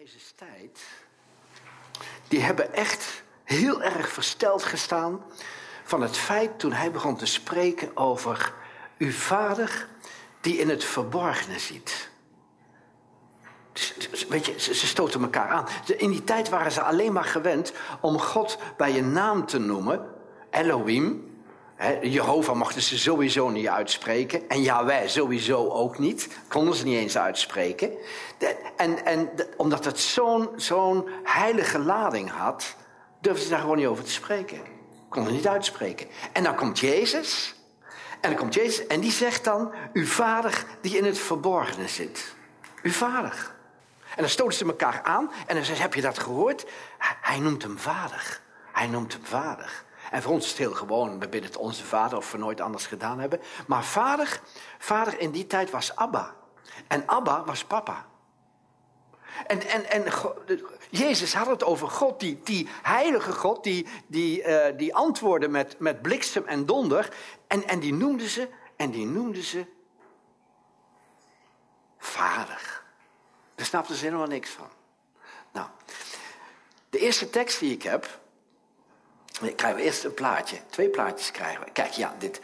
Jezus' tijd, die hebben echt heel erg versteld gestaan van het feit toen hij begon te spreken over uw vader die in het verborgene ziet. Dus, dus, weet je, ze, stoten elkaar aan. In die tijd waren ze alleen maar gewend om God bij je naam te noemen. Elohim, Jehovah mochten ze sowieso niet uitspreken. En Yahweh sowieso ook niet. Konden ze niet eens uitspreken. en, en omdat het zo'n zo'n heilige lading had, durfden ze daar gewoon niet over te spreken. Konden niet uitspreken. En dan komt Jezus. En dan komt Jezus en die zegt dan, uw vader die in het verborgene zit. Uw vader. En dan stoten ze elkaar aan en dan zegt, heb je dat gehoord? Hij noemt hem vader. Hij noemt hem vader. En voor ons is het heel gewoon, we bidden het onze vader of we nooit anders gedaan hebben. Maar vader, vader in die tijd was Abba. En Abba was papa. En, en, en Jezus had het over God, die, die heilige God, die, die, uh, die antwoordde met, met bliksem en donder. En, en die noemde ze, en die noemde ze vader. Daar snapten ze helemaal niks van. Nou, de eerste tekst die ik heb, krijgen we eerst een plaatje. Twee plaatjes krijgen we. Kijk, ja, dit.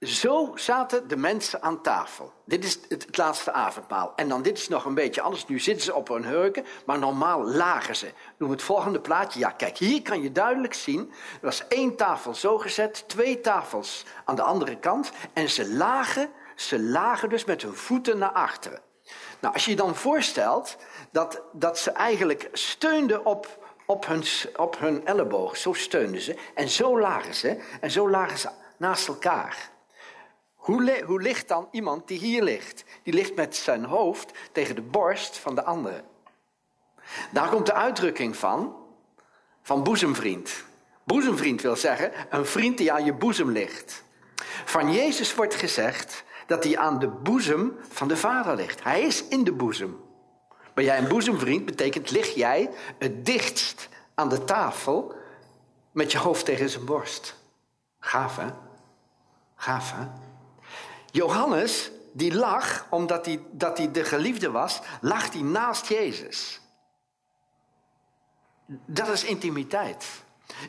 Zo zaten de mensen aan tafel. Dit is het, laatste avondmaal. En dan, dit is nog een beetje anders. Nu zitten ze op hun hurken, maar normaal lagen ze. Noem het volgende plaatje. Ja, kijk, hier kan je duidelijk zien. Er was één tafel zo gezet, twee tafels aan de andere kant. En ze lagen, ze lagen dus met hun voeten naar achteren. Nou, als je je dan voorstelt dat, dat ze eigenlijk steunden op, op hun, op hun elleboog. Zo steunden ze. En zo lagen ze. En zo lagen ze naast elkaar. Hoe, hoe ligt dan iemand die hier ligt? Die ligt met zijn hoofd tegen de borst van de andere. Daar komt de uitdrukking van, van boezemvriend. Boezemvriend wil zeggen een vriend die aan je boezem ligt. Van Jezus wordt gezegd dat hij aan de boezem van de Vader ligt. Hij is in de boezem. Ben jij een boezemvriend, betekent lig jij het dichtst aan de tafel met je hoofd tegen zijn borst. Gaaf hè? Gaaf hè? Johannes, die lag, omdat hij, dat hij de geliefde was, lag hij naast Jezus. Dat is intimiteit.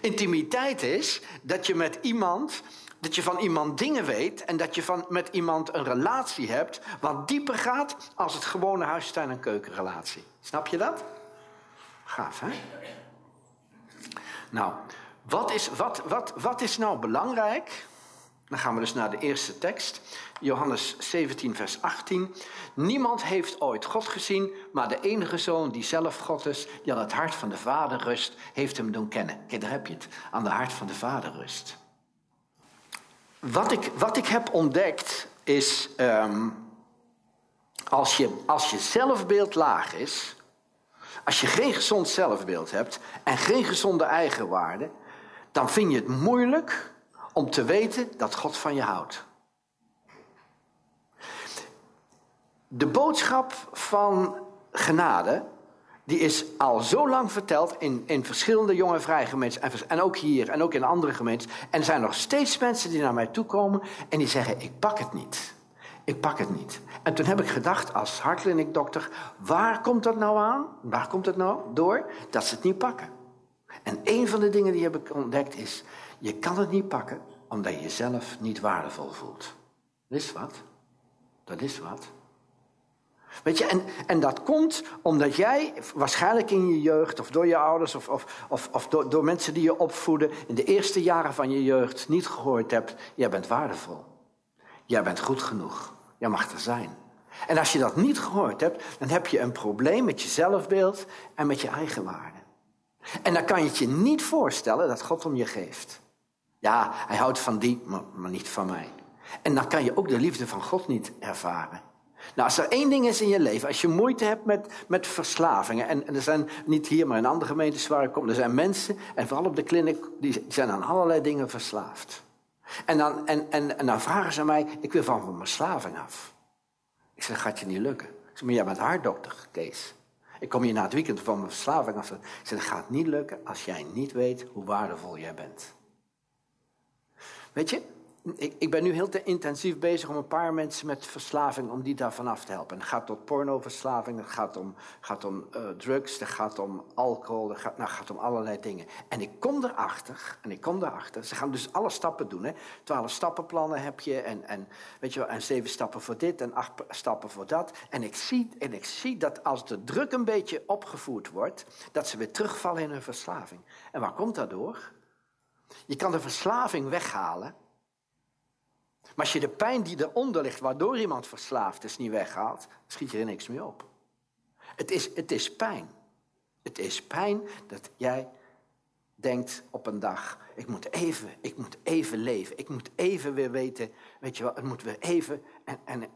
Intimiteit is dat je met iemand, dat je van iemand dingen weet en dat je van, met iemand een relatie hebt wat dieper gaat als het gewone huistuin- en keukenrelatie. Snap je dat? Gaaf, hè? Nou, wat is, wat, wat, wat is nou belangrijk? Dan gaan we dus naar de eerste tekst. Johannes 17, vers 18. Niemand heeft ooit God gezien, maar de enige zoon die zelf God is, die aan het hart van de Vader rust, heeft hem doen kennen. Kijk, daar heb je het. Aan de hart van de Vader rust. Wat ik, wat ik heb ontdekt is, um, als, je, als je zelfbeeld laag is, als je geen gezond zelfbeeld hebt en geen gezonde eigenwaarde, dan vind je het moeilijk om te weten dat God van je houdt. De boodschap van genade, die is al zo lang verteld in, in verschillende jonge vrijgemeentes. En, en ook hier en ook in andere gemeentes. En er zijn nog steeds mensen die naar mij toe komen en die zeggen: Ik pak het niet. Ik pak het niet. En toen heb ik gedacht, als hartkliniekdokter, waar komt dat nou aan? Waar komt het nou door? Dat ze het niet pakken. En een van de dingen die heb ik ontdekt is, je kan het niet pakken omdat je jezelf niet waardevol voelt. Dat is wat. Dat is wat. Weet je, en, en dat komt omdat jij waarschijnlijk in je jeugd, of door je ouders, of, of, of, of door, door mensen die je opvoeden, in de eerste jaren van je jeugd niet gehoord hebt, jij bent waardevol. Jij bent goed genoeg. Jij mag er zijn. En als je dat niet gehoord hebt, dan heb je een probleem met je zelfbeeld en met je eigenwaarde. En dan kan je het je niet voorstellen dat God om je geeft. Ja, hij houdt van die, maar niet van mij. En dan kan je ook de liefde van God niet ervaren. Nou, als er één ding is in je leven, als je moeite hebt met, met verslavingen, en, er zijn niet hier, maar in andere gemeentes waar ik kom, er zijn mensen, en vooral op de kliniek, die zijn aan allerlei dingen verslaafd. En dan, en, en, en dan vragen ze mij, ik wil van mijn verslaving af. Ik zeg, gaat je niet lukken? Ik zeg, maar jij bent haardokter, Kees. Ik kom hier na het weekend van mijn verslaving af. Ik zeg, gaat niet lukken als jij niet weet hoe waardevol jij bent. Weet je, ik, ik ben nu heel te intensief bezig om een paar mensen met verslaving, om die daar vanaf te helpen. Het gaat tot pornoverslaving, het gaat om, gaat om uh, drugs, het gaat om alcohol, het gaat, nou, gaat om allerlei dingen. En ik kom erachter, en ik kom erachter, ze gaan dus alle stappen doen. Hè. Twaalf stappenplannen heb je, en, en, weet je wel, en zeven stappen voor dit en acht stappen voor dat. En ik, zie, en ik zie dat als de druk een beetje opgevoerd wordt, dat ze weer terugvallen in hun verslaving. En waar komt dat door? Je kan de verslaving weghalen maar als je de pijn die eronder ligt, waardoor iemand verslaafd is, niet weghaalt, schiet je er niks mee op. Het is, het is pijn. Het is pijn dat jij denkt op een dag, ik moet even, ik moet even leven. Ik moet even weer weten, weet je wel, het moet weer even. En, en,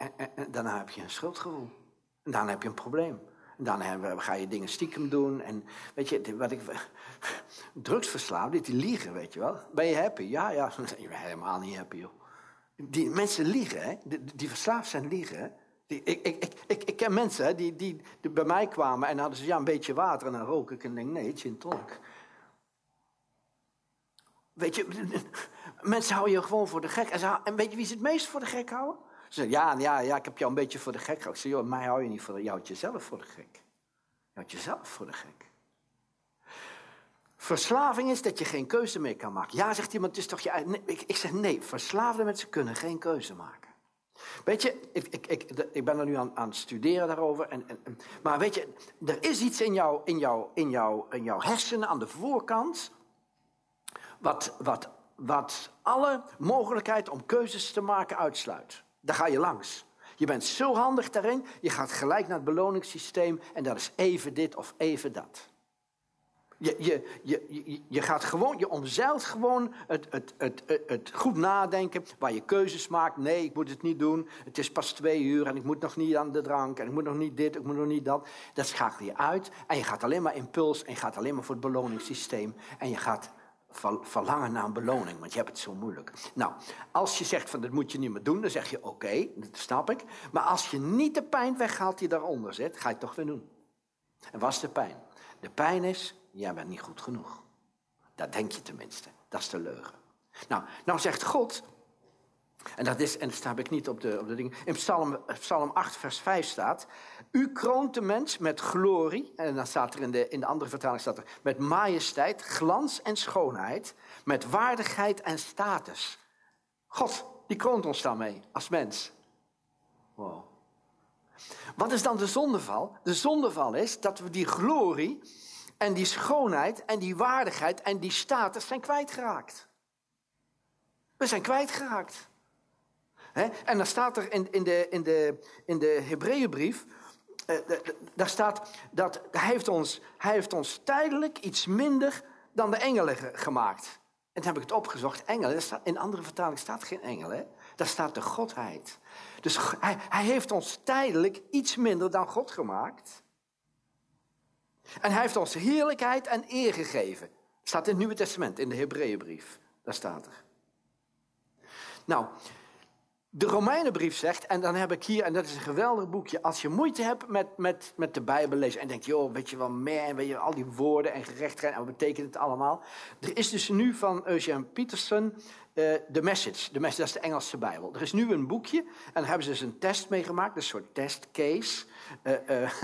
daarna heb je een schuldgevoel. En daarna heb je een probleem. En dan ga je dingen stiekem doen. En weet je, wat ik. Drugsverslaafd, die liegen, weet je wel. Ben je happy? Ja, ja. Je bent helemaal niet happy, joh. Die mensen liegen, hè? Die, die verslaafd zijn liegen. Die, ik, ik, ik, ik, ken mensen hè, die, die, bij mij kwamen en hadden ze ja, een beetje water en dan rook ik en denk nee, gin tonic. Weet je, mensen houden je gewoon voor de gek. En, en weet je wie ze het meest voor de gek houden? Ze zeggen, ja, ja, ja, ik heb jou een beetje voor de gek gehouden. Ik zeg, joh, mij hou je niet voor de, jezelf voor de gek. Je houdt jezelf voor de gek. Verslaving is dat je geen keuze meer kan maken. Ja, zegt iemand, het is toch je eigen... Ik, ik, zeg nee, verslaafde mensen kunnen geen keuze maken. Weet je, ik, ik, ik, ben er nu aan, aan het studeren daarover. En, en, maar weet je, er is iets in, jou, in, jou, in, jou, in jouw hersenen aan de voorkant... Wat, wat, wat alle mogelijkheid om keuzes te maken uitsluit. Daar ga je langs. Je bent zo handig daarin, je gaat gelijk naar het beloningssysteem... en dat is even dit of even dat. Je, je, je, je, gaat gewoon, je omzeilt gewoon het, het, het, het, goed nadenken, waar je keuzes maakt. Nee, ik moet het niet doen. Het is pas twee uur en ik moet nog niet aan de drank. En ik moet nog niet dit, ik moet nog niet dat. Dat schakel je uit. En je gaat alleen maar impuls en je gaat alleen maar voor het beloningssysteem. En je gaat verlangen naar een beloning, want je hebt het zo moeilijk. Nou, als je zegt van dat moet je niet meer doen, dan zeg je oké, dat snap ik. Maar als je niet de pijn weghaalt die daaronder zit, ga je het toch weer doen. En wat is de pijn? De pijn is jij bent niet goed genoeg. Dat denk je tenminste. Dat is de leugen. Nou, nou zegt God, en dat is, en dat sta ik niet op de, op de dingen. In Psalm, Psalm 8, vers 5 staat. U kroont de mens met glorie. En dan staat er in de, in de andere vertaling staat er. Met majesteit, glans en schoonheid. Met waardigheid en status. God, die kroont ons daarmee als mens. Wow. Wat is dan de zondeval? De zondeval is dat we die glorie en die schoonheid en die waardigheid en die status zijn kwijtgeraakt. We zijn kwijtgeraakt. En dan staat er in, in de, in de, in de Hebreeënbrief, eh, daar staat dat hij heeft, ons, hij heeft ons tijdelijk iets minder dan de engelen gemaakt. En toen heb ik het opgezocht, engelen, staat, in andere vertalingen staat geen engelen, daar staat de godheid. Dus hij heeft ons tijdelijk iets minder dan God gemaakt. En hij heeft ons heerlijkheid en eer gegeven. Staat in het Nieuwe Testament, in de Hebreeënbrief. Daar staat er. Nou, de Romeinenbrief zegt, en dan heb ik hier, en dat is een geweldig boekje, als je moeite hebt met, met, met de Bijbel lezen en denkt, joh, weet je wel meer, en weet je al die woorden en gerechtigheid, en wat betekent het allemaal? Er is dus nu van Eugene Peterson de uh, Message, de Message, dat is de Engelse Bijbel. Er is nu een boekje, en daar hebben ze dus een test mee gemaakt, een soort testcase. Uh, uh,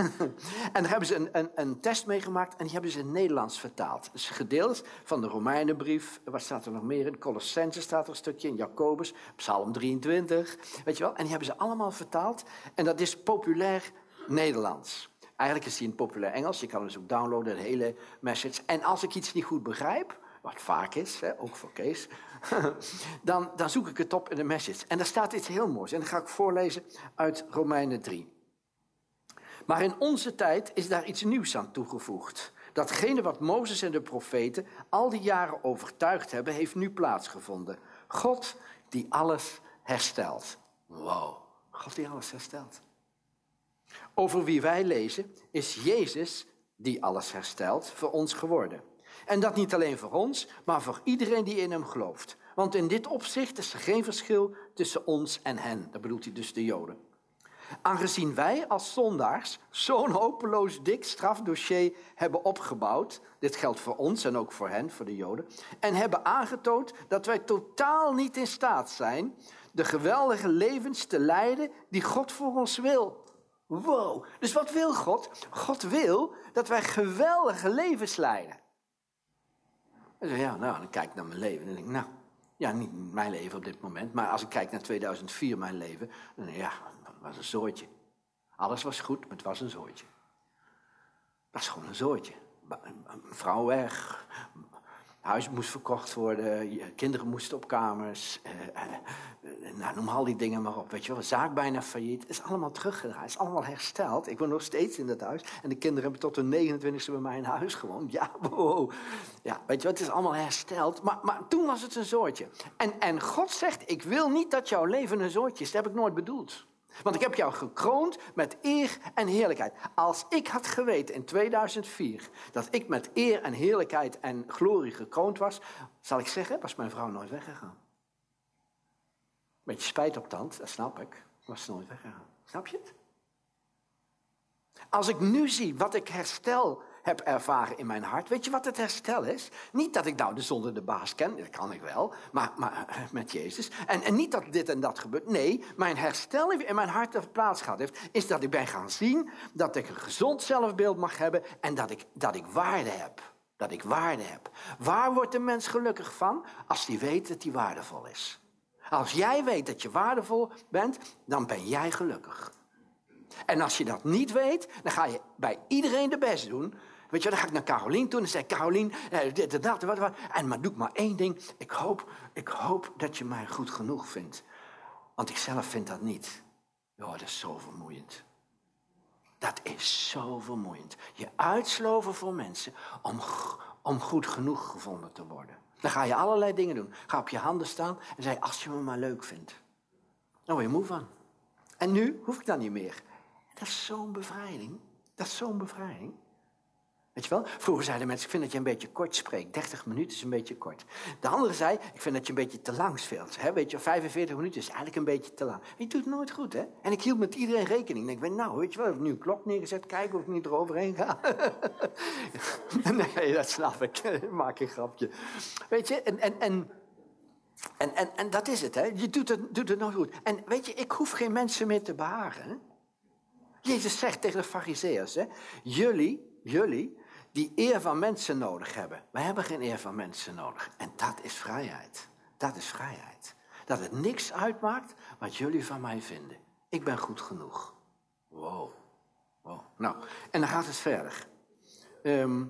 en daar hebben ze een, een, een test meegemaakt en die hebben ze in Nederlands vertaald. Dus gedeeld van de Romeinenbrief, wat staat er nog meer in? Colossense staat er een stukje in, Jacobus, Psalm 23, weet je wel. En die hebben ze allemaal vertaald en dat is populair Nederlands. Eigenlijk is die in populair Engels, je kan hem dus ook downloaden, de hele message. En als ik iets niet goed begrijp, wat vaak is, hè, ook voor Kees, dan, dan zoek ik het op in de message. En daar staat iets heel moois en dat ga ik voorlezen uit Romeinen 3. Maar in onze tijd is daar iets nieuws aan toegevoegd. Datgene wat Mozes en de profeten al die jaren overtuigd hebben, heeft nu plaatsgevonden. God die alles herstelt. Wow, God die alles herstelt. Over wie wij lezen is Jezus die alles herstelt voor ons geworden. En dat niet alleen voor ons, maar voor iedereen die in hem gelooft. Want in dit opzicht is er geen verschil tussen ons en hen. Dat bedoelt hij dus de Joden. Aangezien wij als zondaars zo'n hopeloos dik strafdossier hebben opgebouwd, dit geldt voor ons en ook voor hen, voor de Joden, en hebben aangetoond dat wij totaal niet in staat zijn de geweldige levens te leiden die God voor ons wil. Wow, dus wat wil God? God wil dat wij geweldige levens leiden. En zeg, ja, nou, dan kijk ik naar mijn leven en denk ik, nou, ja, niet mijn leven op dit moment, maar als ik kijk naar 2004, mijn leven, dan ja, dat was een zoortje. Alles was goed, maar het was een zoortje. Dat was gewoon een zoortje. Een vrouw weg, huis moest verkocht worden, kinderen moesten op kamers. Eh, eh, nou, noem al die dingen maar op. Weet je wel, zaak bijna failliet. Is allemaal teruggedraaid, is allemaal hersteld. Ik woon nog steeds in dat huis. En de kinderen hebben tot hun 29e bij mij in huis gewoond. Ja, wow. Ja, weet je wel, het is allemaal hersteld. Maar, maar toen was het een zoortje. En, en God zegt, ik wil niet dat jouw leven een zoortje is. Dat heb ik nooit bedoeld. Want ik heb jou gekroond met eer en heerlijkheid. Als ik had geweten in 2004 dat ik met eer en heerlijkheid en glorie gekroond was, zal ik zeggen, was mijn vrouw nooit weggegaan. Beetje spijt op tand, dat snap ik, was ze nooit weggegaan. Snap je het? Als ik nu zie wat ik herstel heb ervaren in mijn hart. Weet je wat het herstel is? Niet dat ik nou de zonde de baas ken, dat kan ik wel, maar, maar eh, met Jezus. En, en niet dat dit en dat gebeurt. Nee, mijn herstel in mijn hart plaats gehad heeft, is dat ik ben gaan zien dat ik een gezond zelfbeeld mag hebben en dat ik, dat ik waarde heb. Dat ik waarde heb. Waar wordt de mens gelukkig van? Als hij weet dat hij waardevol is. Als jij weet dat je waardevol bent, dan ben jij gelukkig. En als je dat niet weet, dan ga je bij iedereen de best doen Weet je, dan ga ik naar Carolien toe en zei Carolien, eh, dit dat, wat, wat. En maar doe ik maar één ding. Ik hoop, ik hoop dat je mij goed genoeg vindt. Want ik zelf vind dat niet. Ja, dat is zo vermoeiend. Dat is zo vermoeiend. Je uitsloven voor mensen om, om goed genoeg gevonden te worden. Dan ga je allerlei dingen doen. Ga op je handen staan en zeg, als je me maar leuk vindt. Dan word je moe van. En nu hoef ik dat niet meer. Dat is zo'n bevrijding. Dat is zo'n bevrijding. Weet je wel? Vroeger zeiden mensen, ik vind dat je een beetje kort spreekt. 30 minuten is een beetje kort. De andere zei, ik vind dat je een beetje te lang speelt. Weet je, 45 minuten is eigenlijk een beetje te lang. je doet het nooit goed, hè? En ik hield met iedereen rekening. Ik denk, nou, weet je wel, ik heb nu een klok neergezet. Kijken of ik niet eroverheen ga. nee, dat snap ik. Maak een grapje. Weet je, en... en, en en, en, en dat is het, hè? Je doet het, doet nooit goed. En weet je, ik hoef geen mensen meer te behagen. Jezus zegt tegen de fariseërs, hè? Jullie, jullie die eer van mensen nodig hebben. Wij hebben geen eer van mensen nodig. En dat is vrijheid. Dat is vrijheid. Dat het niks uitmaakt wat jullie van mij vinden. Ik ben goed genoeg. Wow. Nou, en dan gaat het verder. Ehm,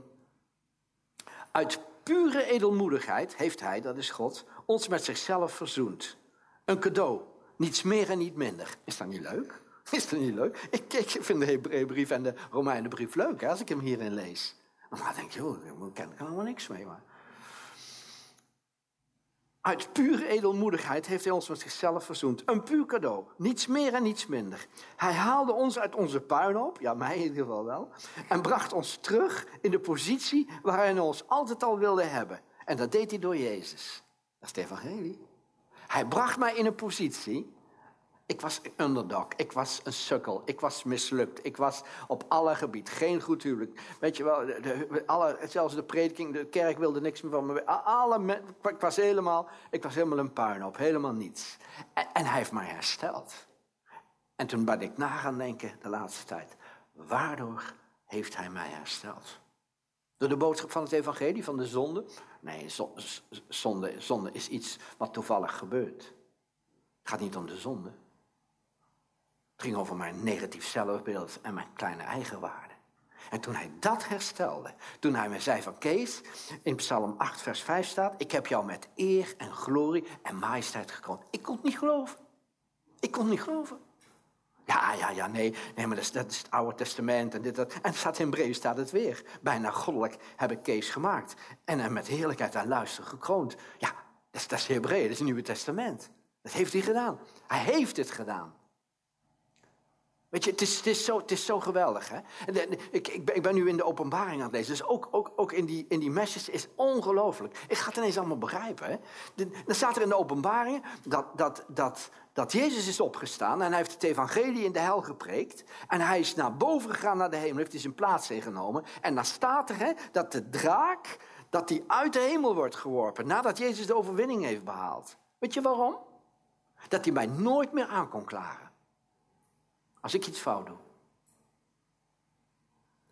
uit pure edelmoedigheid heeft hij, dat is God, ons met zichzelf verzoend. Een cadeau. Niets meer en niet minder. Is dat niet leuk? Is dat niet leuk? Ik, ik vind de Hebreeënbrief en de Romeinenbrief leuk hè, als ik hem hierin lees. Maar denk je, joh, daar ken ik helemaal niks mee. Maar. Uit pure edelmoedigheid heeft hij ons met zichzelf verzoend. Een puur cadeau. Niets meer en niets minder. Hij haalde ons uit onze puinhoop, ja mij in ieder geval wel, en bracht ons terug in de positie waar hij ons altijd al wilde hebben. En dat deed hij door Jezus. Dat is het evangelie. Hij bracht mij in een positie ik was een underdog, ik was een sukkel, ik was mislukt, ik was op alle gebieden geen goed huwelijk. Weet je wel, de, alle, zelfs de prediking, de kerk wilde niks meer van me. Alle, ik was helemaal, ik was helemaal een puinhoop, helemaal niets. En, en hij heeft mij hersteld. En toen ben ik na gaan denken de laatste tijd, waardoor heeft hij mij hersteld? Door de boodschap van het evangelie, van de zonde? Nee, zonde, zonde is iets wat toevallig gebeurt. Het gaat niet om de zonde. Het ging over mijn negatief zelfbeeld en mijn kleine eigenwaarde. En toen hij dat herstelde, toen hij me zei van Kees, in Psalm 8 vers 5 staat, ik heb jou met eer en glorie en majesteit gekroond. Ik kon het niet geloven. Ik kon het niet geloven. Ja, ja, ja, nee, nee, maar dat is, het Oude Testament en dit, dat. En staat in Breeuw staat het weer. Bijna goddelijk heb ik Kees gemaakt. En hem met heerlijkheid en luister gekroond. Ja, dat is, dat is dat is het Nieuwe Testament. Dat heeft hij gedaan. Hij heeft het gedaan. Weet je, het is, is, zo, is zo geweldig. Hè? Ik, ik, ben, ik ben nu in de openbaring aan het lezen. Dus ook, ook, ook in die, in die messages is ongelooflijk. Ik ga het ineens allemaal begrijpen. Hè? Dan staat er in de openbaring dat, dat, dat, dat Jezus is opgestaan. En hij heeft het evangelie in de hel gepreekt. En hij is naar boven gegaan naar de hemel. Heeft hij zijn plaats ingenomen. En dan staat er hè, dat de draak dat die uit de hemel wordt geworpen. Nadat Jezus de overwinning heeft behaald. Weet je waarom? Dat hij mij nooit meer aan kon klagen. Als ik iets fout doe.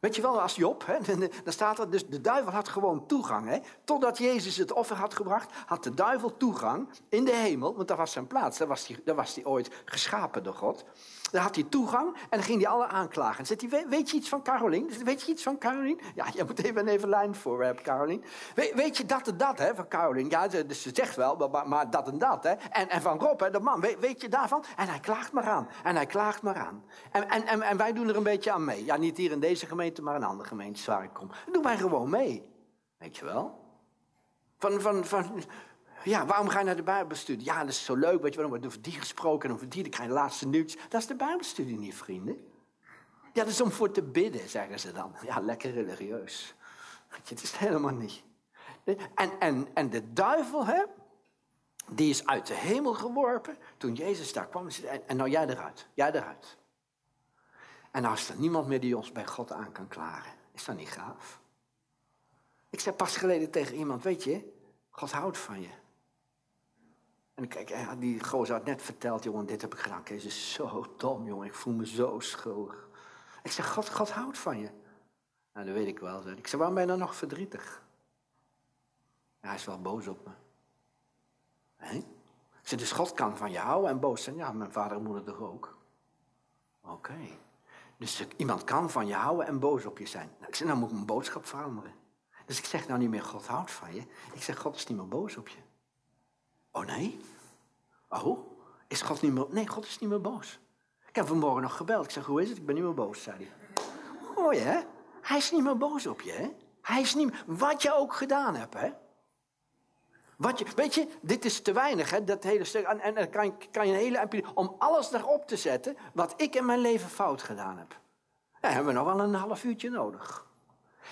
Weet je wel, als Job, hè, dan staat er dus, de duivel had gewoon toegang. Hè, totdat Jezus het offer had gebracht, had de duivel toegang in de hemel, want dat was zijn plaats, daar was hij, daar was hij ooit geschapen door God. Daar had hij toegang en dan ging hij alle aanklagen. En zegt hij, weet je iets van Carolien? Weet je iets van Carolien? Ja, je moet even even lijn voor hebben, Carolien. Weet, je dat en dat hè, van Carolien? Ja, dus ze zegt wel, maar, maar, dat en dat. Hè. En, en van Rob, hè, de man, weet, weet, je daarvan? En hij klaagt maar aan. En hij klaagt maar aan. En, en, en, wij doen er een beetje aan mee. Ja, niet hier in deze gemeente, maar in andere gemeentes waar ik kom. Dan doen wij gewoon mee. Weet je wel? Van, van, van, ja, waarom ga je naar de Bijbelstudie? Ja, dat is zo leuk, weet je dan wordt over die gesproken en over die, dan krijg je laatste nieuws. Dat is de Bijbelstudie niet, vrienden. Ja, dat is om voor te bidden, zeggen ze dan. Ja, lekker religieus. Het is helemaal niet. En, en, en de duivel, hè, die is uit de hemel geworpen toen Jezus daar kwam. En, en nou jij eruit, jij eruit. En nou is er niemand meer die ons bij God aan kan klagen. Is dat niet gaaf? Ik zei pas geleden tegen iemand, weet je, God houdt van je. En kijk, die gozer had net verteld, jongen, dit heb ik gedaan. Kees is zo dom, jongen, ik voel me zo schuldig. Ik zeg, God, God houdt van je. Nou, dat weet ik wel. Ik zeg, waarom ben je dan nog verdrietig? Hij is wel boos op me. Hé? Ik zeg, dus God kan van je houden en boos zijn. Ja, mijn vader en moeder toch ook. Oké. Dus iemand kan van je houden en boos op je zijn. Nou, ik zeg, nou moet ik mijn boodschap veranderen. Dus ik zeg nou niet meer, God houdt van je. Ik zeg, God is niet meer boos op je. Oh nee? Oh, is God niet meer... Nee, God is niet meer boos. Ik heb vanmorgen nog gebeld. Ik zeg, hoe is het? Ik ben niet meer boos, zei hij. Mooi, hè? Hij is niet meer boos op je, hè? Hij is niet meer... Wat je ook gedaan hebt, hè? Wat je, weet je, dit is te weinig, hè, dat hele stuk. En, dan kan, kan je een hele om alles erop te zetten wat ik in mijn leven fout gedaan heb. Dan hebben we nog wel een half uurtje nodig.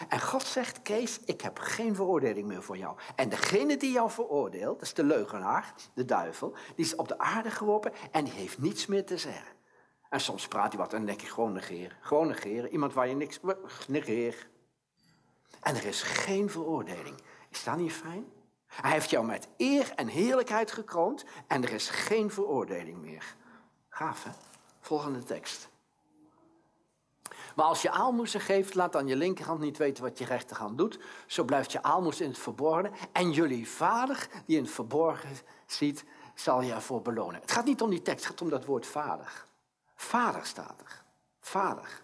En God zegt, Kees, ik heb geen veroordeling meer voor jou. En degene die jou veroordeelt, dat is de leugenaar, de duivel, die is op de aarde geworpen en die heeft niets meer te zeggen. En soms praat hij wat en dan gewoon negeren. Gewoon negeren. Iemand waar je niks... Negeer. En er is geen veroordeling. Is dat niet fijn? Hij heeft jou met eer en heerlijkheid gekroond en er is geen veroordeling meer. Gaaf, hè? Volgende tekst. Maar als je aalmoezen geeft, laat dan je linkerhand niet weten wat je rechterhand doet. Zo blijft je aalmoes in het verborgen. En jullie vader, die in het verborgen ziet, zal je ervoor belonen. Het gaat niet om die tekst, het gaat om dat woord vader. Vader staat er. Vader.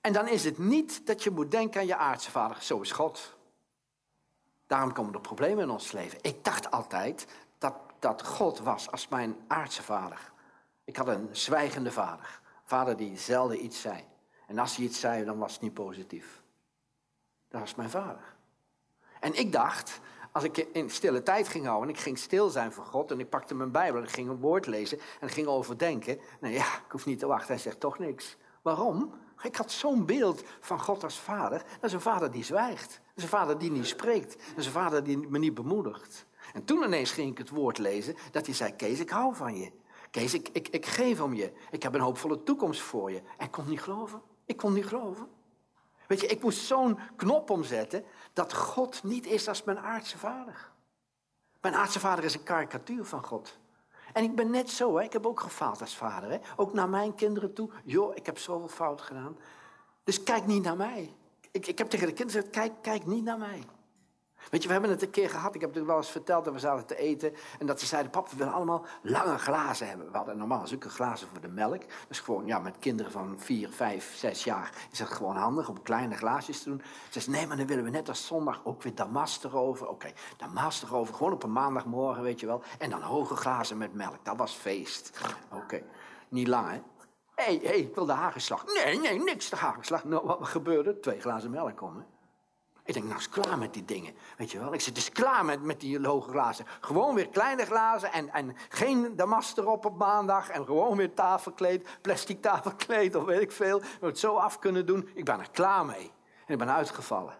En dan is het niet dat je moet denken aan je aardse vader. Zo is God. Daarom komen er problemen in ons leven. Ik dacht altijd dat, dat God was als mijn aardse vader. Ik had een zwijgende vader. Vader die zelden iets zei. En als hij iets zei, dan was het niet positief. Dat was mijn vader. En ik dacht, als ik in stille tijd ging houden en ik ging stil zijn voor God en ik pakte mijn Bijbel en ik ging een woord lezen en ging overdenken. Nou ja, ik hoef niet te wachten, hij zegt toch niks. Waarom? Ik had zo'n beeld van God als vader. Dat is een vader die zwijgt. Dat een vader die niet spreekt. Dat is een vader die me niet bemoedigt. En toen ineens ging ik het woord lezen dat hij zei, Kees, ik hou van je. Kees, ik, ik, ik geef om je. Ik heb een hoopvolle toekomst voor je. Ik kon niet geloven. Ik kon niet geloven. Weet je, ik moest zo'n knop omzetten dat God niet is als mijn aardse vader. Mijn aardse vader is een karikatuur van God. En ik ben net zo, hè. ik heb ook gefaald als vader. Hè. Ook naar mijn kinderen toe. Joh, ik heb zoveel fout gedaan. Dus kijk niet naar mij. Ik, ik heb tegen de kinderen gezegd, kijk, kijk niet naar mij. Weet je, we hebben het een keer gehad, ik heb het wel eens verteld dat we zaten te eten. En dat ze zeiden, pap, we willen allemaal lange glazen hebben. We hadden normaal zulke glazen voor de melk. Dus gewoon, ja, met kinderen van vier, vijf, zes jaar is het gewoon handig om kleine glaasjes te doen. Ze zei, nee, maar dan willen we net als zondag ook weer damas erover. Oké, okay, damas erover, gewoon op een maandagmorgen, weet je wel. En dan hoge glazen met melk, dat was feest. Oké, niet lang, hè? Hé, hey, hey, ik wil de hagelslag. Nee, nee, niks de hagelslag. Nou, wat gebeurde? Twee glazen melk komen. Ik denk, nou is klaar met die dingen. Weet je wel? Ik zit dus klaar met, met die hoge glazen. Gewoon weer kleine glazen en, en geen damast erop op maandag. En gewoon weer tafelkleed, plastic tafelkleed of weet ik veel. We het zo af kunnen doen. Ik ben er klaar mee. En ik ben uitgevallen.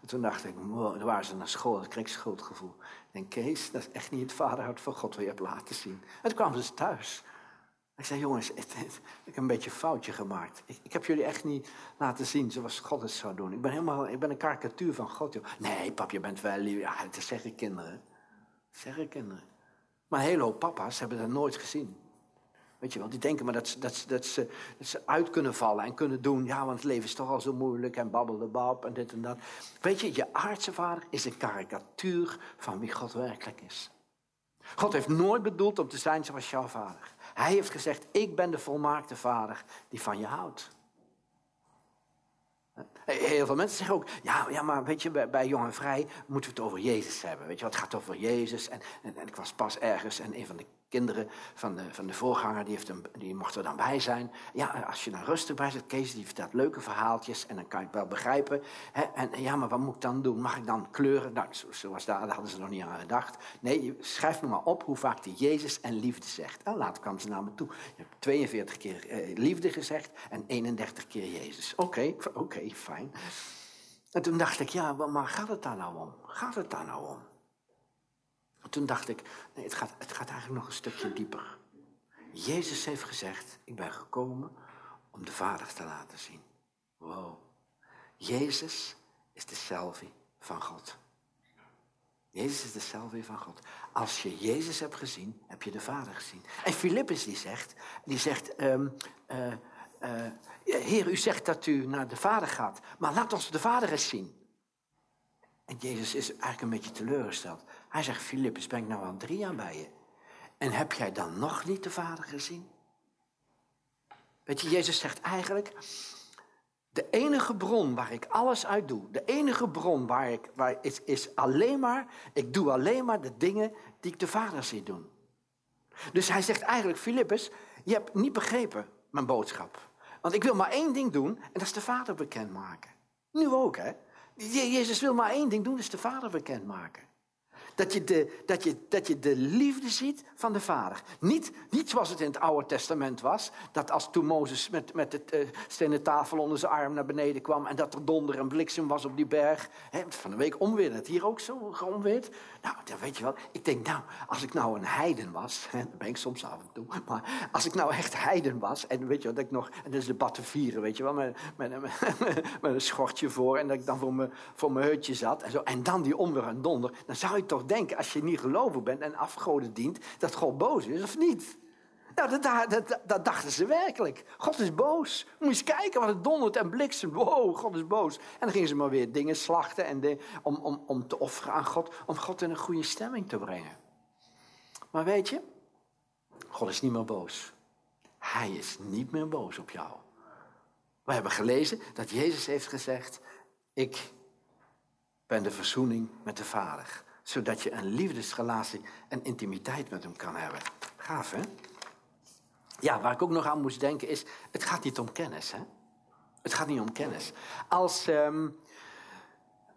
En toen dacht ik, wow, dan waren ze naar school. Dan kreeg ik schuldgevoel. Ik denk, Kees, dat is echt niet het vaderhart van God wat je hebt laten zien. En toen kwamen ze thuis. Ik zei, jongens, ik heb een beetje een foutje gemaakt. Ik, heb jullie echt niet laten zien zoals God het zou doen. Ik ben, helemaal, ik ben een karikatuur van God. Nee, pap, je bent wel lief. Ja, dat zeggen kinderen. Dat zeggen kinderen. Maar een hele hoop papa's hebben dat nooit gezien. Weet je wel, die denken maar dat ze, dat, dat, dat ze uit kunnen vallen en kunnen doen. Ja, want het leven is toch al zo moeilijk en babbelebab en dit en dat. Weet je, je aardse vader is een karikatuur van wie God werkelijk is. God heeft nooit bedoeld om te zijn zoals jouw vader. Hij heeft gezegd, ik ben de volmaakte vader die van je houdt. Heel veel mensen zeggen ook, ja, ja maar weet je, bij, Jong en Vrij moeten we het over Jezus hebben. Weet je, wat gaat over Jezus. En, en, en ik was pas ergens en een van de kinderen van de, van de voorganger, die, heeft een, die mocht er dan bij zijn. Ja, als je dan rustig bij zit, Kees die vertelt leuke verhaaltjes en dan kan je het wel begrijpen. Hè? En ja, maar wat moet ik dan doen? Mag ik dan kleuren? Nou, zoals daar, daar hadden ze nog niet aan gedacht. Nee, schrijf me maar op hoe vaak die Jezus en liefde zegt. En later kwam ze naar me toe. Je hebt 42 keer eh, liefde gezegd en 31 keer Jezus. Oké, oké, fijn. En toen dacht ik, ja, maar gaat het daar nou om? Gaat het daar nou om? Toen dacht ik, nee, het gaat, het gaat eigenlijk nog een stukje dieper. Jezus heeft gezegd, ik ben gekomen om de Vader te laten zien. Wow. Jezus is de selfie van God. Jezus is de selfie van God. Als je Jezus hebt gezien, heb je de Vader gezien. En Filippus die zegt, die zegt, um, uh, uh, Heer, u zegt dat u naar de Vader gaat, maar laat ons de Vader eens zien. En Jezus is eigenlijk een beetje teleurgesteld. Hij zegt, Filippus, ben ik nou al drie jaar bij je? En heb jij dan nog niet de Vader gezien? Weet je, Jezus zegt eigenlijk, de enige bron waar ik alles uit doe, de enige bron waar ik, waar is, is alleen maar, ik doe alleen maar de dingen die ik de Vader zie doen. Dus hij zegt eigenlijk, Filippus, je hebt niet begrepen mijn boodschap. Want ik wil maar één ding doen en dat is de Vader bekendmaken. Nu ook, hè. Jezus wil maar één ding doen, is de Vader bekendmaken. Dat je, de, dat, je, dat je de liefde ziet van de Vader. Niet, niet zoals het in het Oude Testament was. Dat als toen Mozes met, met de uh, stenen tafel onder zijn arm naar beneden kwam. En dat er donder en bliksem was op die berg. Van een week onweer. Dat hier ook zo geonweerd. Nou, dan weet je wel. Ik denk, nou, als ik nou een heiden was. Hè, dat ben ik soms af en toe. Maar als ik nou echt heiden was. En weet je wat, ik nog. En dat is de batte vieren, weet je wel. Met, met, met, een schortje voor. En dat ik dan voor mijn, voor mijn hutje zat. En, zo, en dan die onweer en donder. Dan zou je toch denken, als je niet gelovig bent en afgoden dient, dat God boos is of niet? Nou, dat, dat, dat, dachten ze werkelijk. God is boos. Moet eens kijken wat het dondert en bliksem. Wow, God is boos. En dan gingen ze maar weer dingen slachten en de, om, om, om te offeren aan God. Om God in een goede stemming te brengen. Maar weet je, God is niet meer boos. Hij is niet meer boos op jou. We hebben gelezen dat Jezus heeft gezegd: Ik ben de verzoening met de Vader zodat je een liefdesrelatie en intimiteit met hem kan hebben. Gaaf, hè? Ja, waar ik ook nog aan moest denken is, het gaat niet om kennis, hè? Het gaat niet om kennis. Als, um,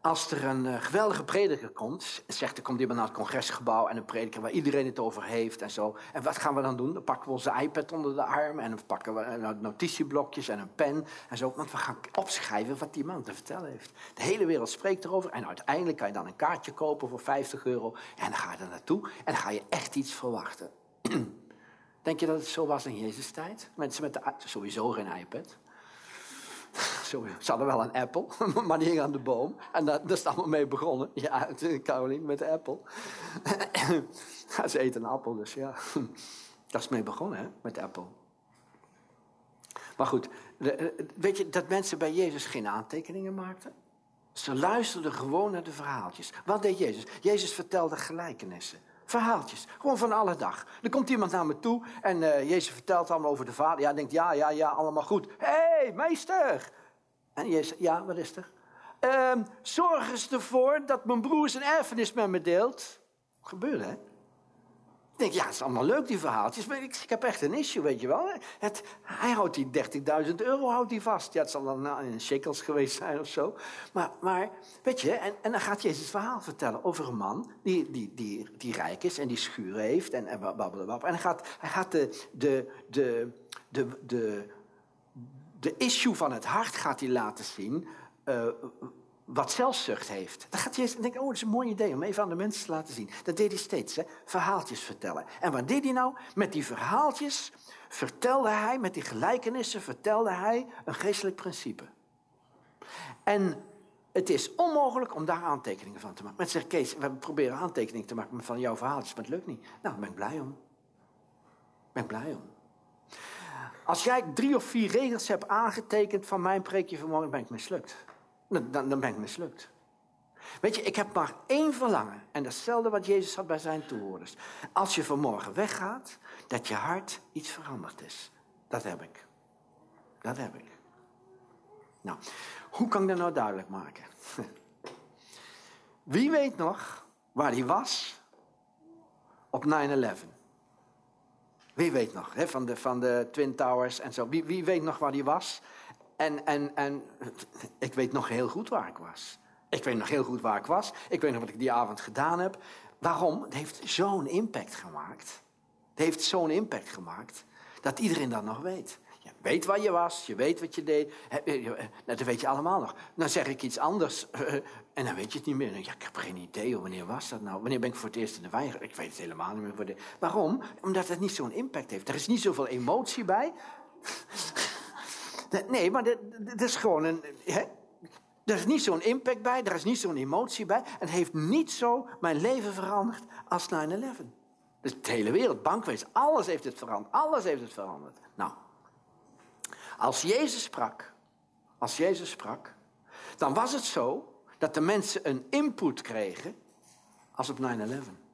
als er een uh, geweldige prediker komt, zegt er komt iemand naar het congresgebouw en een prediker waar iedereen het over heeft en zo. En wat gaan we dan doen? Dan pakken we onze iPad onder de arm en dan pakken we notitieblokjes en een pen en zo. Want we gaan opschrijven wat die man te vertellen heeft. De hele wereld spreekt erover en uiteindelijk kan je dan een kaartje kopen voor 50 euro. En dan ga je er naartoe en dan ga je echt iets verwachten. Denk je dat het zo was in Jezus' tijd? Mensen met de, sowieso geen iPad. Zo, ze hadden wel een Apple, maar die hing aan de boom. En daar, daar is het allemaal mee begonnen. Ja, Caroline met de Apple. ze eten een appel, dus ja. Daar is mee begonnen, hè, met Apple. Maar goed, weet je dat mensen bij Jezus geen aantekeningen maakten? Ze luisterden gewoon naar de verhaaltjes. Wat deed Jezus? Jezus vertelde gelijkenissen. Verhaaltjes, gewoon van alle dag. Er komt iemand naar me toe en uh, Jezus vertelt allemaal over de vader. Ja, denkt, ja, ja, ja, allemaal goed. Hé, hey, meester! En Jezus, ja, wat is er? Uh, zorg eens ervoor dat mijn broer zijn erfenis met me deelt. Gebeurde, hè? denk, ja, het is allemaal leuk, die verhaaltjes, maar ik, ik heb echt een issue, weet je wel. Het, hij houdt die 30.000 euro houdt hij vast. Ja, het zal dan nou, in shekels geweest zijn of zo. Maar, maar weet je, en, en dan gaat Jezus het verhaal vertellen over een man die, die, die, die rijk is en die schuren heeft en, en. En hij gaat, hij gaat de, de, de, de, de, de issue van het hart gaat hij laten zien... Uh, wat zelfzucht heeft. Dan gaat Jezus en denkt, oh, dat is een mooi idee om even aan de mensen te laten zien. Dat deed hij steeds, hè? verhaaltjes vertellen. En wat deed hij nou? Met die verhaaltjes vertelde hij, met die gelijkenissen vertelde hij een geestelijk principe. En het is onmogelijk om daar aantekeningen van te maken. Mensen zeggen, Kees, we proberen aantekeningen te maken van jouw verhaaltjes, maar het lukt niet. Nou, daar ben ik blij om. Ben ik blij om. Als jij drie of vier regels hebt aangetekend van mijn preekje vanmorgen, ben ik mislukt dan, dan ben ik mislukt. Weet je, ik heb maar één verlangen. En dat is hetzelfde wat Jezus had bij zijn toehoorders. Als je vanmorgen weggaat, dat je hart iets veranderd is. Dat heb ik. Dat heb ik. Nou, hoe kan ik dat nou duidelijk maken? Wie weet nog waar hij was op 9-11? Wie weet nog, hè, van, de, van de Twin Towers en zo. Wie, wie weet nog waar hij was en, en, en ik weet nog heel goed waar ik was. Ik weet nog heel goed waar ik was. Ik weet nog wat ik die avond gedaan heb. Waarom? Het heeft zo'n impact gemaakt. Het heeft zo'n impact gemaakt dat iedereen dat nog weet. Weet waar je was, je weet wat je deed. Dat weet je allemaal nog. Dan zeg ik iets anders en dan weet je het niet meer. Ja, ik heb geen idee, wanneer was dat nou? Wanneer ben ik voor het eerst in de wijn? Ik weet het helemaal niet meer. Waarom? Omdat het niet zo'n impact heeft. Er is niet zoveel emotie bij. Nee, maar er is gewoon een. Hè? Er is niet zo'n impact bij, er is niet zo'n emotie bij. Het heeft niet zo mijn leven veranderd als 9-11. Dus de hele wereld, bankwezen, alles heeft het veranderd. Alles heeft het veranderd. Nou, als Jezus sprak, als Jezus sprak, dan was het zo dat de mensen een input kregen als op 9-11.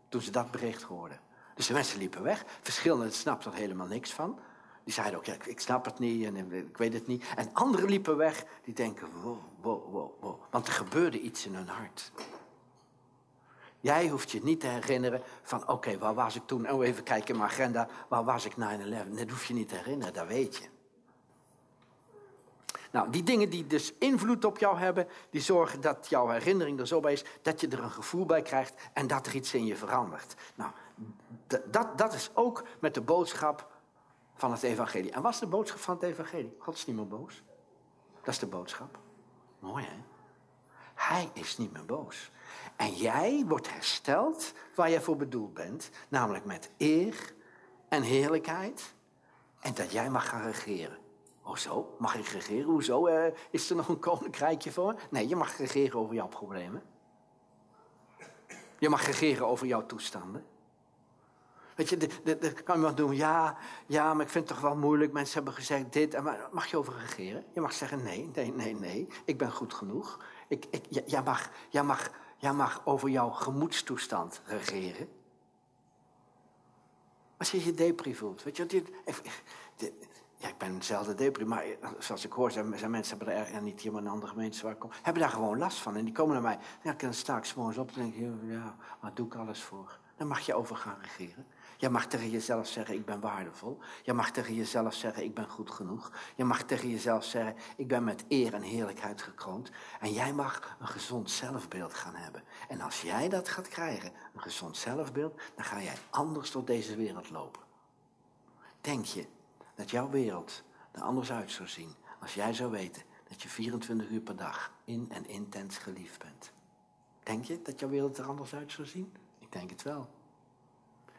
Toen ze dat bericht hoorden. Dus de mensen liepen weg. Verschillenden snapten er helemaal niks van. Die zeiden ook, ik snap het niet en ik weet het niet. En anderen liepen weg, die denken, wow, wow, wow, wow. Want er gebeurde iets in hun hart. Jij hoeft je niet te herinneren van, oké, waar was ik toen? Oh, even kijken in mijn agenda, waar was ik 9-11? Dat hoef je niet te herinneren, dat weet je. Nou, die dingen die dus invloed op jou hebben, die zorgen dat jouw herinnering er zo bij is, dat je er een gevoel bij krijgt en dat er iets in je verandert. Nou, dat, dat is ook met de boodschap van het evangelie. En wat is de boodschap van het evangelie? God is niet meer boos. Dat is de boodschap. Mooi hè? Hij is niet meer boos. En jij wordt hersteld waar je voor bedoeld bent. Namelijk met eer en heerlijkheid. En dat jij mag gaan regeren. Hoezo? Mag ik regeren? Hoezo? Uh, is er nog een koninkrijkje voor? Nee, je mag regeren over jouw problemen. Je mag regeren over jouw toestanden. Weet je, de, kan iemand doen, ja, ja, maar ik vind het toch wel moeilijk. Mensen hebben gezegd dit. Maar mag je over regeren? Je mag zeggen, nee, nee, nee, nee. Ik ben goed genoeg. Ik, ik, jij, mag, jij, mag, jij mag over jouw gemoedstoestand regeren. Als je je depri voelt. Weet je, dit, ja, ik ben zelden depri, maar zoals ik hoor, zijn, mensen hebben er, niet hier, maar in andere gemeentes waar ik kom, hebben daar gewoon last van. En die komen naar mij. Ja, dan sta ik s'morgens op en denk ik, ja, waar doe ik alles voor? Dan mag je over gaan regeren. Je mag tegen jezelf zeggen, ik ben waardevol. Je mag tegen jezelf zeggen, ik ben goed genoeg. Je mag tegen jezelf zeggen, ik ben met eer en heerlijkheid gekroond. En jij mag een gezond zelfbeeld gaan hebben. En als jij dat gaat krijgen, een gezond zelfbeeld, dan ga jij anders door deze wereld lopen. Denk je dat jouw wereld er anders uit zou zien als jij zou weten dat je 24 uur per dag in en intens geliefd bent? Denk je dat jouw wereld er anders uit zou zien? Ik denk het wel.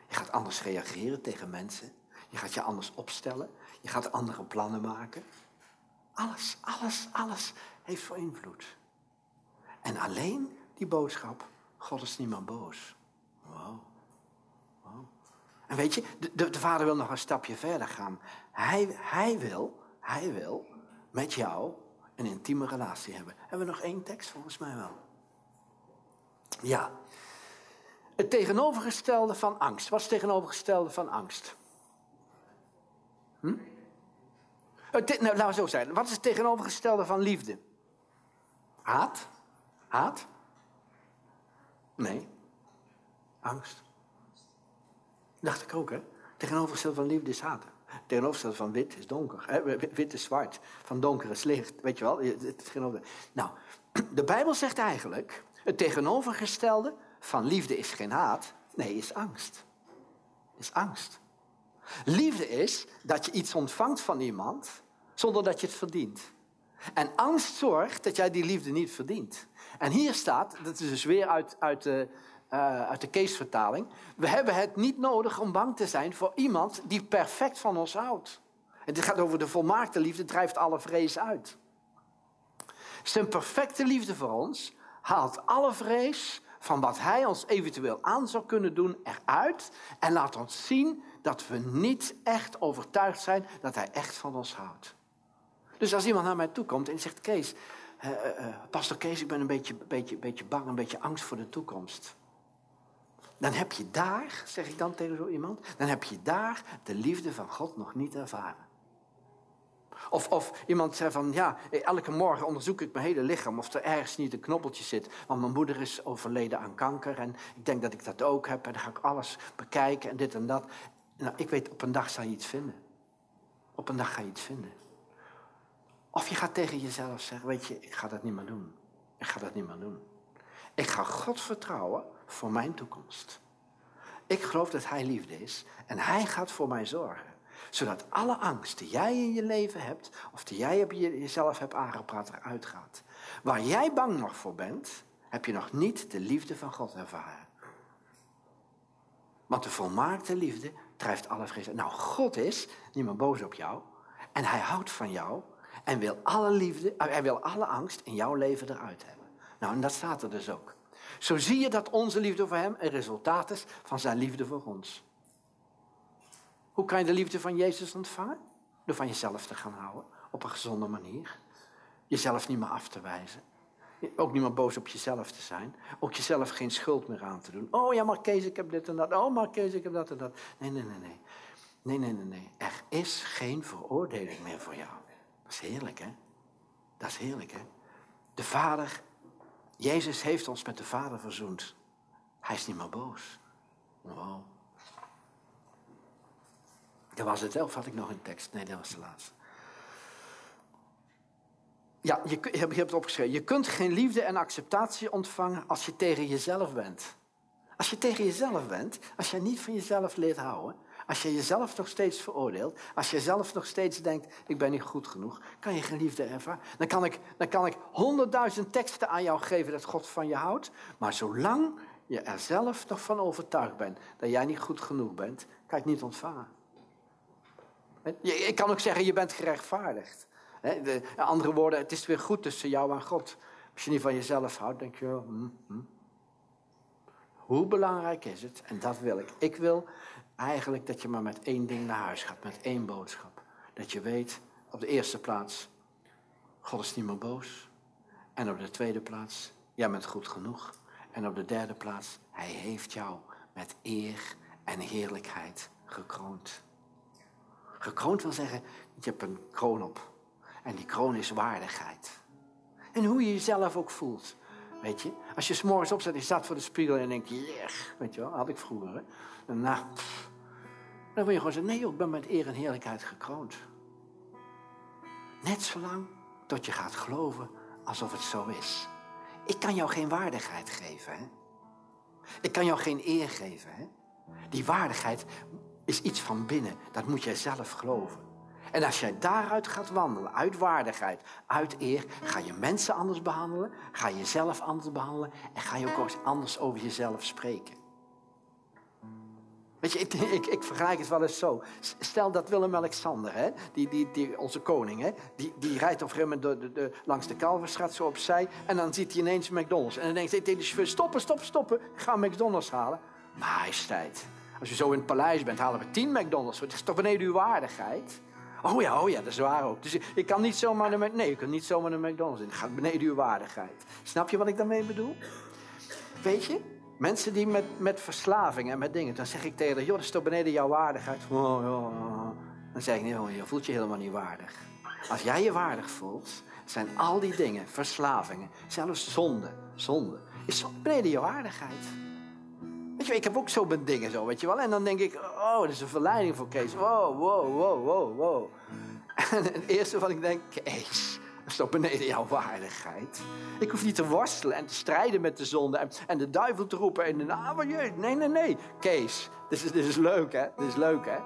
Je gaat anders reageren tegen mensen. Je gaat je anders opstellen. Je gaat andere plannen maken. Alles, alles, alles heeft voor invloed. En alleen die boodschap, God is niet meer boos. Wow. En weet je, de, de, vader wil nog een stapje verder gaan. Hij, hij, wil, hij wil met jou een intieme relatie hebben. Hebben we nog één tekst? Volgens mij wel. Ja, het tegenovergestelde van angst. Wat is het tegenovergestelde van angst? Hm? Nou, laten we zo zijn. Wat is het tegenovergestelde van liefde? Haat? Haat? Nee. Angst. Dacht ik ook, hè? Tegenovergestelde van liefde is haat. Tegenovergestelde van wit is donker. Hè? Wit is zwart. Van donker is licht. Weet je wel? Nou, de Bijbel zegt eigenlijk... het tegenovergestelde van liefde is geen haat. Nee, is angst. Is angst. Liefde is dat je iets ontvangt van iemand zonder dat je het verdient. En angst zorgt dat jij die liefde niet verdient. En hier staat, dat is dus weer uit, uit de, uh, uit de Keesvertaling. We hebben het niet nodig om bang te zijn voor iemand die perfect van ons houdt. En dit gaat over de volmaakte liefde, drijft alle vrees uit. Zijn perfecte liefde voor ons haalt alle vrees van wat hij ons eventueel aan zou kunnen doen eruit. En laat ons zien dat we niet echt overtuigd zijn dat hij echt van ons houdt. Dus als iemand naar mij toe komt en zegt: Kees, uh, Pastor Kees, ik ben een beetje, beetje, beetje bang, een beetje angst voor de toekomst. Dan heb je daar, zeg ik dan tegen zo iemand, dan heb je daar de liefde van God nog niet ervaren. Of, of iemand zegt van, ja, elke morgen onderzoek ik mijn hele lichaam of er ergens niet een knobbeltje zit. Want mijn moeder is overleden aan kanker en ik denk dat ik dat ook heb. En dan ga ik alles bekijken en dit en dat. Nou, ik weet, op een dag zal je iets vinden. Op een dag ga je iets vinden. Of je gaat tegen jezelf zeggen, weet je, ik ga dat niet meer doen. Ik ga dat niet meer doen. Ik ga God vertrouwen voor mijn toekomst. Ik geloof dat Hij liefde is en Hij gaat voor mij zorgen. Zodat alle angst die jij in je leven hebt, of die jij jezelf hebt aangepraat, eruit gaat. Waar jij bang nog voor bent, heb je nog niet de liefde van God ervaren. Want de volmaakte liefde drijft alle vrees. Nou, God is niet meer boos op jou. En hij houdt van jou. En wil alle liefde, eh, hij wil alle angst in jouw leven eruit hebben. Nou, en dat staat er dus ook. Zo zie je dat onze liefde voor hem een resultaat is van zijn liefde voor ons. Hoe kan je de liefde van Jezus ontvangen? Door van jezelf te gaan houden, op een gezonde manier. Jezelf niet meer af te wijzen. Ook niet meer boos op jezelf te zijn. Ook jezelf geen schuld meer aan te doen. Oh ja, maar Kees, ik heb dit en dat. Oh, maar Kees, ik heb dat en dat. Nee, nee, nee, nee. Nee, nee, nee, nee. Er is geen veroordeling meer voor jou. Dat is heerlijk, hè? Dat is heerlijk, hè? De Vader, Jezus heeft ons met de Vader verzoend. Hij is niet meer boos. Wow. Dat was het, of had ik nog een tekst? Nee, dat was de laatste. Ja, je, je hebt het opgeschreven. Je kunt geen liefde en acceptatie ontvangen als je tegen jezelf bent. Als je tegen jezelf bent, als je niet van jezelf leert houden, als je jezelf nog steeds veroordeelt, als je zelf nog steeds denkt, ik ben niet goed genoeg, kan je geen liefde ervaren. Dan kan ik, dan kan ik honderdduizend teksten aan jou geven dat God van je houdt, maar zolang je er zelf nog van overtuigd bent dat jij niet goed genoeg bent, kan je het niet ontvangen. Ik kan ook zeggen, je bent gerechtvaardigd. De andere woorden, het is weer goed tussen jou en God. Als je niet van jezelf houdt, denk je, hm, hm. hoe belangrijk is het? En dat wil ik. Ik wil eigenlijk dat je maar met één ding naar huis gaat, met één boodschap. Dat je weet, op de eerste plaats, God is niet meer boos. En op de tweede plaats, jij bent goed genoeg. En op de derde plaats, hij heeft jou met eer en heerlijkheid gekroond. Gekroond wil zeggen, je hebt een kroon op. En die kroon is waardigheid. En hoe je jezelf ook voelt. Weet je, als je s'morgens opzet, je staat voor de spiegel en denkt, yeah, weet je wel, had ik vroeger. Hè? En nou, dan wil je gewoon zeggen, nee ik ben met eer en heerlijkheid gekroond. Net zolang tot je gaat geloven alsof het zo is. Ik kan jou geen waardigheid geven, hè. Ik kan jou geen eer geven, hè. Die waardigheid is iets van binnen. Dat moet jij zelf geloven. En als jij daaruit gaat wandelen, uit waardigheid, uit eer, ga je mensen anders behandelen, ga je jezelf anders behandelen en ga je ook anders over jezelf spreken. Weet je, ik, ik, ik vergelijk het wel eens zo. Stel dat Willem-Alexander, hè, die, die, die, onze koning, hè, die, die rijdt op een de, de, langs de Kalverstraat zo opzij. En dan ziet hij ineens McDonald's. En dan denkt hij tegen de chauffeur, stoppen, stoppen, stoppen. Ga McDonald's halen. Majesteit. Als je zo in het paleis bent, halen we tien McDonald's. Het is toch beneden uw waardigheid? Oh ja, oh ja, dat is waar ook. Dus ik kan niet zomaar naar, nee, ik kan niet zomaar naar McDonald's in. Het gaat beneden uw waardigheid. Snap je wat ik daarmee bedoel? Weet je, mensen die met, met verslaving en met dingen, dan zeg ik tegen haar, joh, dat is toch beneden jouw waardigheid? Oh, oh, oh. Dan zeg ik, nee, je voelt je helemaal niet waardig. Als jij je waardig voelt, zijn al die dingen, verslavingen, zelfs zonde, zonde, is beneden jouw waardigheid. Weet je, ik heb ook zo mijn dingen zo, weet je wel. En dan denk ik, oh, dat is een verleiding voor Kees. Wow, wow, wow, wow, wow. En het eerste wat ik denk, Kees, is toch beneden jouw waardigheid. Ik hoef niet te worstelen en te strijden met de zonde en, en de duivel te roepen en de naam je. Nee, nee, nee. Kees, dit is, dit is leuk, hè? Dit is leuk, hè?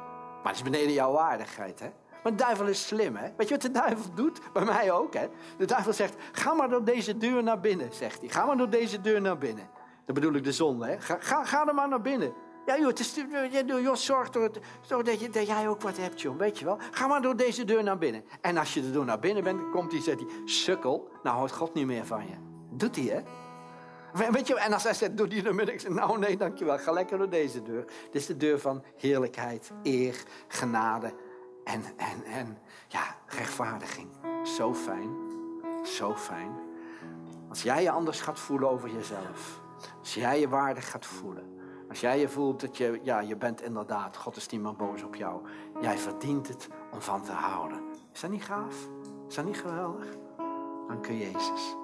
Maar het is beneden jouw waardigheid, hè? Maar de duivel is slim, hè? Weet je wat de duivel doet? Bij mij ook, hè? De duivel zegt, ga maar door deze deur naar binnen, zegt hij. Ga maar door deze deur naar binnen. Dat bedoel ik de zonde, hè? Ga, ga, ga er maar naar binnen. Ja, joh, het is, joh zorg, door, zorg dat, je, dat jij ook wat hebt, joh. Weet je wel? Ga maar door deze deur naar binnen. En als je er door naar binnen bent, komt hij zegt hij... Sukkel, nou houdt God niet meer van je. Doet hij, hè? Weet je, en als hij zegt, doe die naar binnen. Ik zeg, nou nee, dankjewel. Ga lekker door deze deur. Dit is de deur van heerlijkheid, eer, genade en, en, en ja, rechtvaardiging. Zo fijn. Zo fijn. Als jij je anders gaat voelen over jezelf. Als jij je waardig gaat voelen. Als jij je voelt dat je, ja, je bent inderdaad, God is niet meer boos op jou. Jij verdient het om van te houden. Is dat niet gaaf? Is dat niet geweldig? Dank je, Jezus.